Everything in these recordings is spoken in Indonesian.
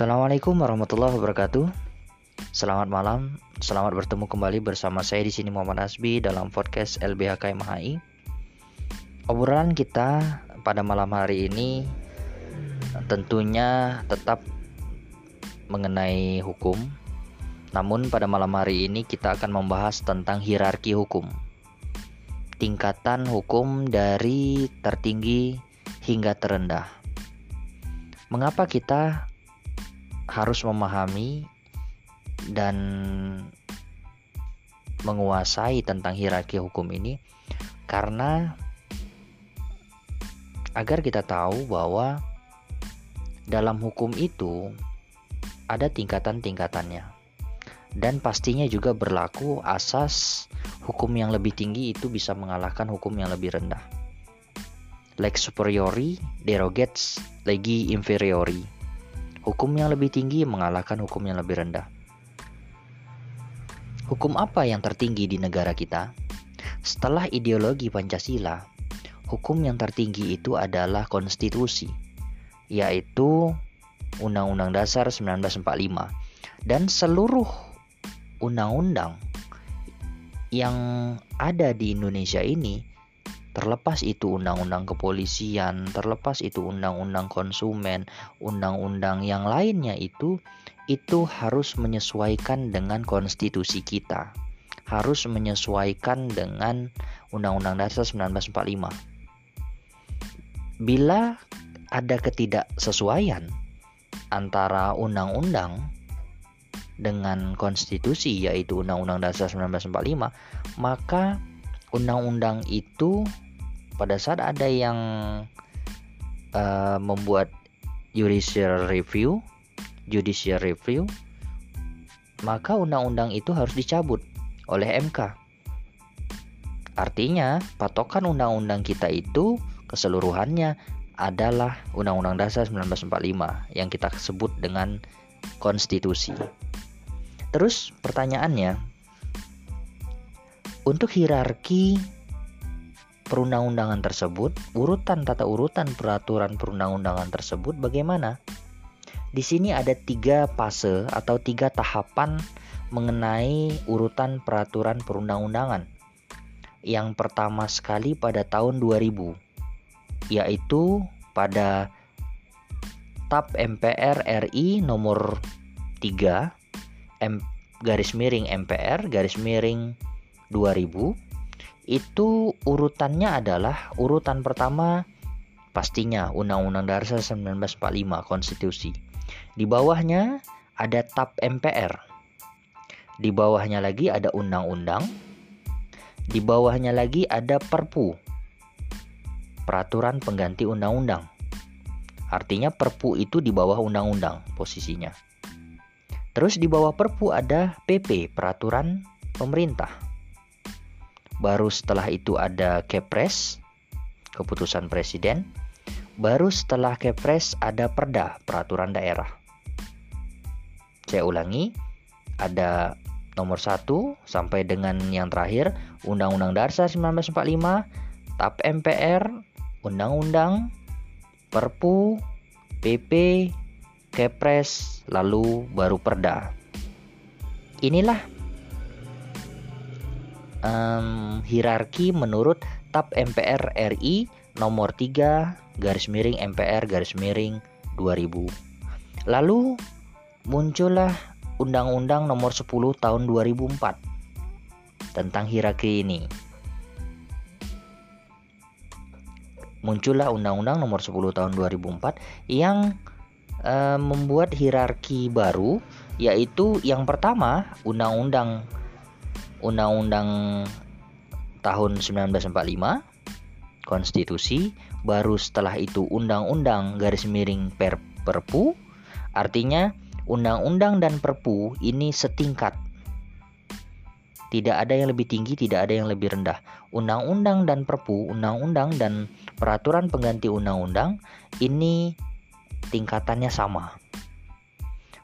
Assalamualaikum warahmatullahi wabarakatuh. Selamat malam, selamat bertemu kembali bersama saya di sini Muhammad Asbi dalam podcast LBH KMHI. Obrolan kita pada malam hari ini tentunya tetap mengenai hukum. Namun pada malam hari ini kita akan membahas tentang hierarki hukum. Tingkatan hukum dari tertinggi hingga terendah. Mengapa kita harus memahami dan menguasai tentang hierarki hukum ini karena agar kita tahu bahwa dalam hukum itu ada tingkatan-tingkatannya dan pastinya juga berlaku asas hukum yang lebih tinggi itu bisa mengalahkan hukum yang lebih rendah. Lex superiori derogates legi inferiori Hukum yang lebih tinggi mengalahkan hukum yang lebih rendah. Hukum apa yang tertinggi di negara kita? Setelah ideologi Pancasila, hukum yang tertinggi itu adalah konstitusi, yaitu Undang-Undang Dasar 1945 dan seluruh undang-undang yang ada di Indonesia ini Terlepas itu undang-undang kepolisian, terlepas itu undang-undang konsumen, undang-undang yang lainnya itu itu harus menyesuaikan dengan konstitusi kita. Harus menyesuaikan dengan Undang-Undang Dasar 1945. Bila ada ketidaksesuaian antara undang-undang dengan konstitusi yaitu Undang-Undang Dasar 1945, maka undang-undang itu pada saat ada yang uh, membuat judicial review, judicial review, maka undang-undang itu harus dicabut oleh MK. Artinya, patokan undang-undang kita itu keseluruhannya adalah Undang-Undang Dasar 1945 yang kita sebut dengan konstitusi. Terus pertanyaannya, untuk hierarki perundang-undangan tersebut, urutan tata urutan peraturan perundang-undangan tersebut bagaimana? Di sini ada tiga fase atau tiga tahapan mengenai urutan peraturan perundang-undangan. Yang pertama sekali pada tahun 2000, yaitu pada TAP MPR RI nomor 3 M, garis miring MPR garis miring 2000 itu urutannya adalah urutan pertama pastinya Undang-Undang Dasar 1945 Konstitusi. Di bawahnya ada TAP MPR. Di bawahnya lagi ada undang-undang. Di bawahnya lagi ada Perpu. Peraturan pengganti undang-undang. Artinya Perpu itu di bawah undang-undang posisinya. Terus di bawah Perpu ada PP, peraturan pemerintah. Baru setelah itu ada Kepres, keputusan presiden. Baru setelah Kepres ada Perda, peraturan daerah. Saya ulangi, ada nomor 1 sampai dengan yang terakhir Undang-Undang Dasar 1945, TAP MPR, Undang-Undang, Perpu, PP, Kepres, lalu baru Perda. Inilah um, hierarki menurut TAP MPR RI nomor 3 garis miring MPR garis miring 2000. Lalu muncullah Undang-Undang nomor 10 tahun 2004 tentang hierarki ini. Muncullah Undang-Undang nomor 10 tahun 2004 yang uh, membuat hierarki baru yaitu yang pertama Undang-Undang Undang-Undang tahun 1945 konstitusi baru setelah itu undang-undang garis miring per perpu. Artinya undang-undang dan perpu ini setingkat. Tidak ada yang lebih tinggi tidak ada yang lebih rendah. Undang-undang dan perpu undang-undang dan peraturan pengganti undang-undang ini tingkatannya sama.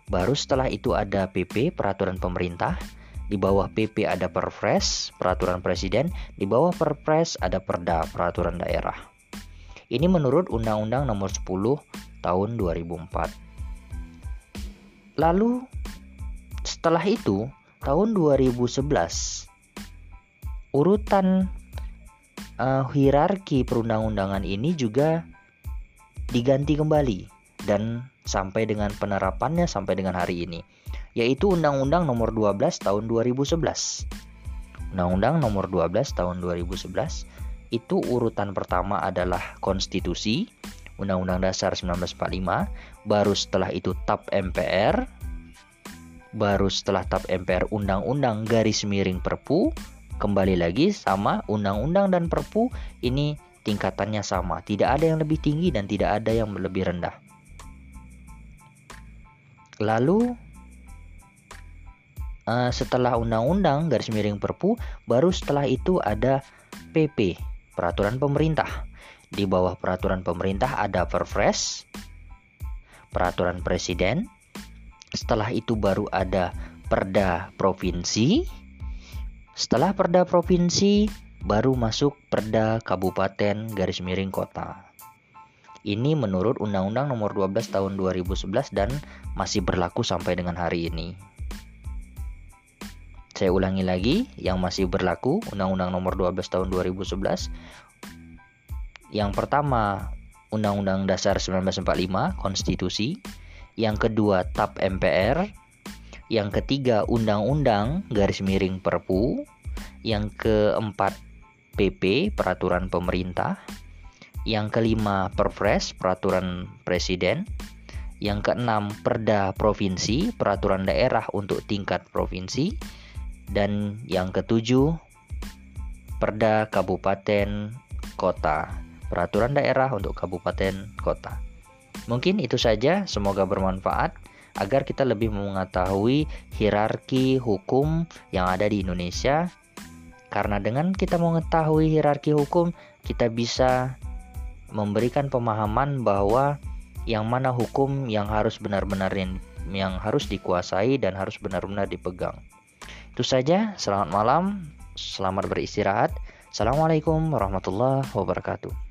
Baru setelah itu ada PP peraturan pemerintah di bawah PP ada Perpres, peraturan presiden, di bawah Perpres ada Perda, peraturan daerah. Ini menurut Undang-Undang Nomor 10 Tahun 2004. Lalu setelah itu tahun 2011 urutan uh, hierarki perundang-undangan ini juga diganti kembali dan sampai dengan penerapannya sampai dengan hari ini yaitu Undang-Undang Nomor 12 Tahun 2011. Undang-Undang Nomor 12 Tahun 2011 itu urutan pertama adalah konstitusi Undang-Undang Dasar 1945, baru setelah itu TAP MPR, baru setelah TAP MPR Undang-Undang garis miring Perpu, kembali lagi sama Undang-Undang dan Perpu ini tingkatannya sama, tidak ada yang lebih tinggi dan tidak ada yang lebih rendah. Lalu uh, setelah Undang-Undang garis miring Perpu, baru setelah itu ada PP, Peraturan Pemerintah. Di bawah peraturan pemerintah ada Perpres, peraturan presiden. Setelah itu baru ada Perda provinsi. Setelah Perda provinsi baru masuk Perda kabupaten garis miring kota. Ini menurut Undang-Undang Nomor 12 Tahun 2011 dan masih berlaku sampai dengan hari ini. Saya ulangi lagi, yang masih berlaku Undang-Undang Nomor 12 Tahun 2011 yang pertama, Undang-Undang Dasar 1945 Konstitusi. Yang kedua, TAP MPR. Yang ketiga, Undang-Undang garis miring Perpu. Yang keempat, PP Peraturan Pemerintah. Yang kelima, Perpres Peraturan Presiden. Yang keenam, Perda Provinsi Peraturan Daerah untuk tingkat provinsi. Dan yang ketujuh, Perda Kabupaten Kota peraturan daerah untuk kabupaten kota. Mungkin itu saja, semoga bermanfaat agar kita lebih mengetahui hierarki hukum yang ada di Indonesia. Karena dengan kita mengetahui hierarki hukum, kita bisa memberikan pemahaman bahwa yang mana hukum yang harus benar-benar yang, yang harus dikuasai dan harus benar-benar dipegang. Itu saja, selamat malam, selamat beristirahat. Assalamualaikum warahmatullahi wabarakatuh.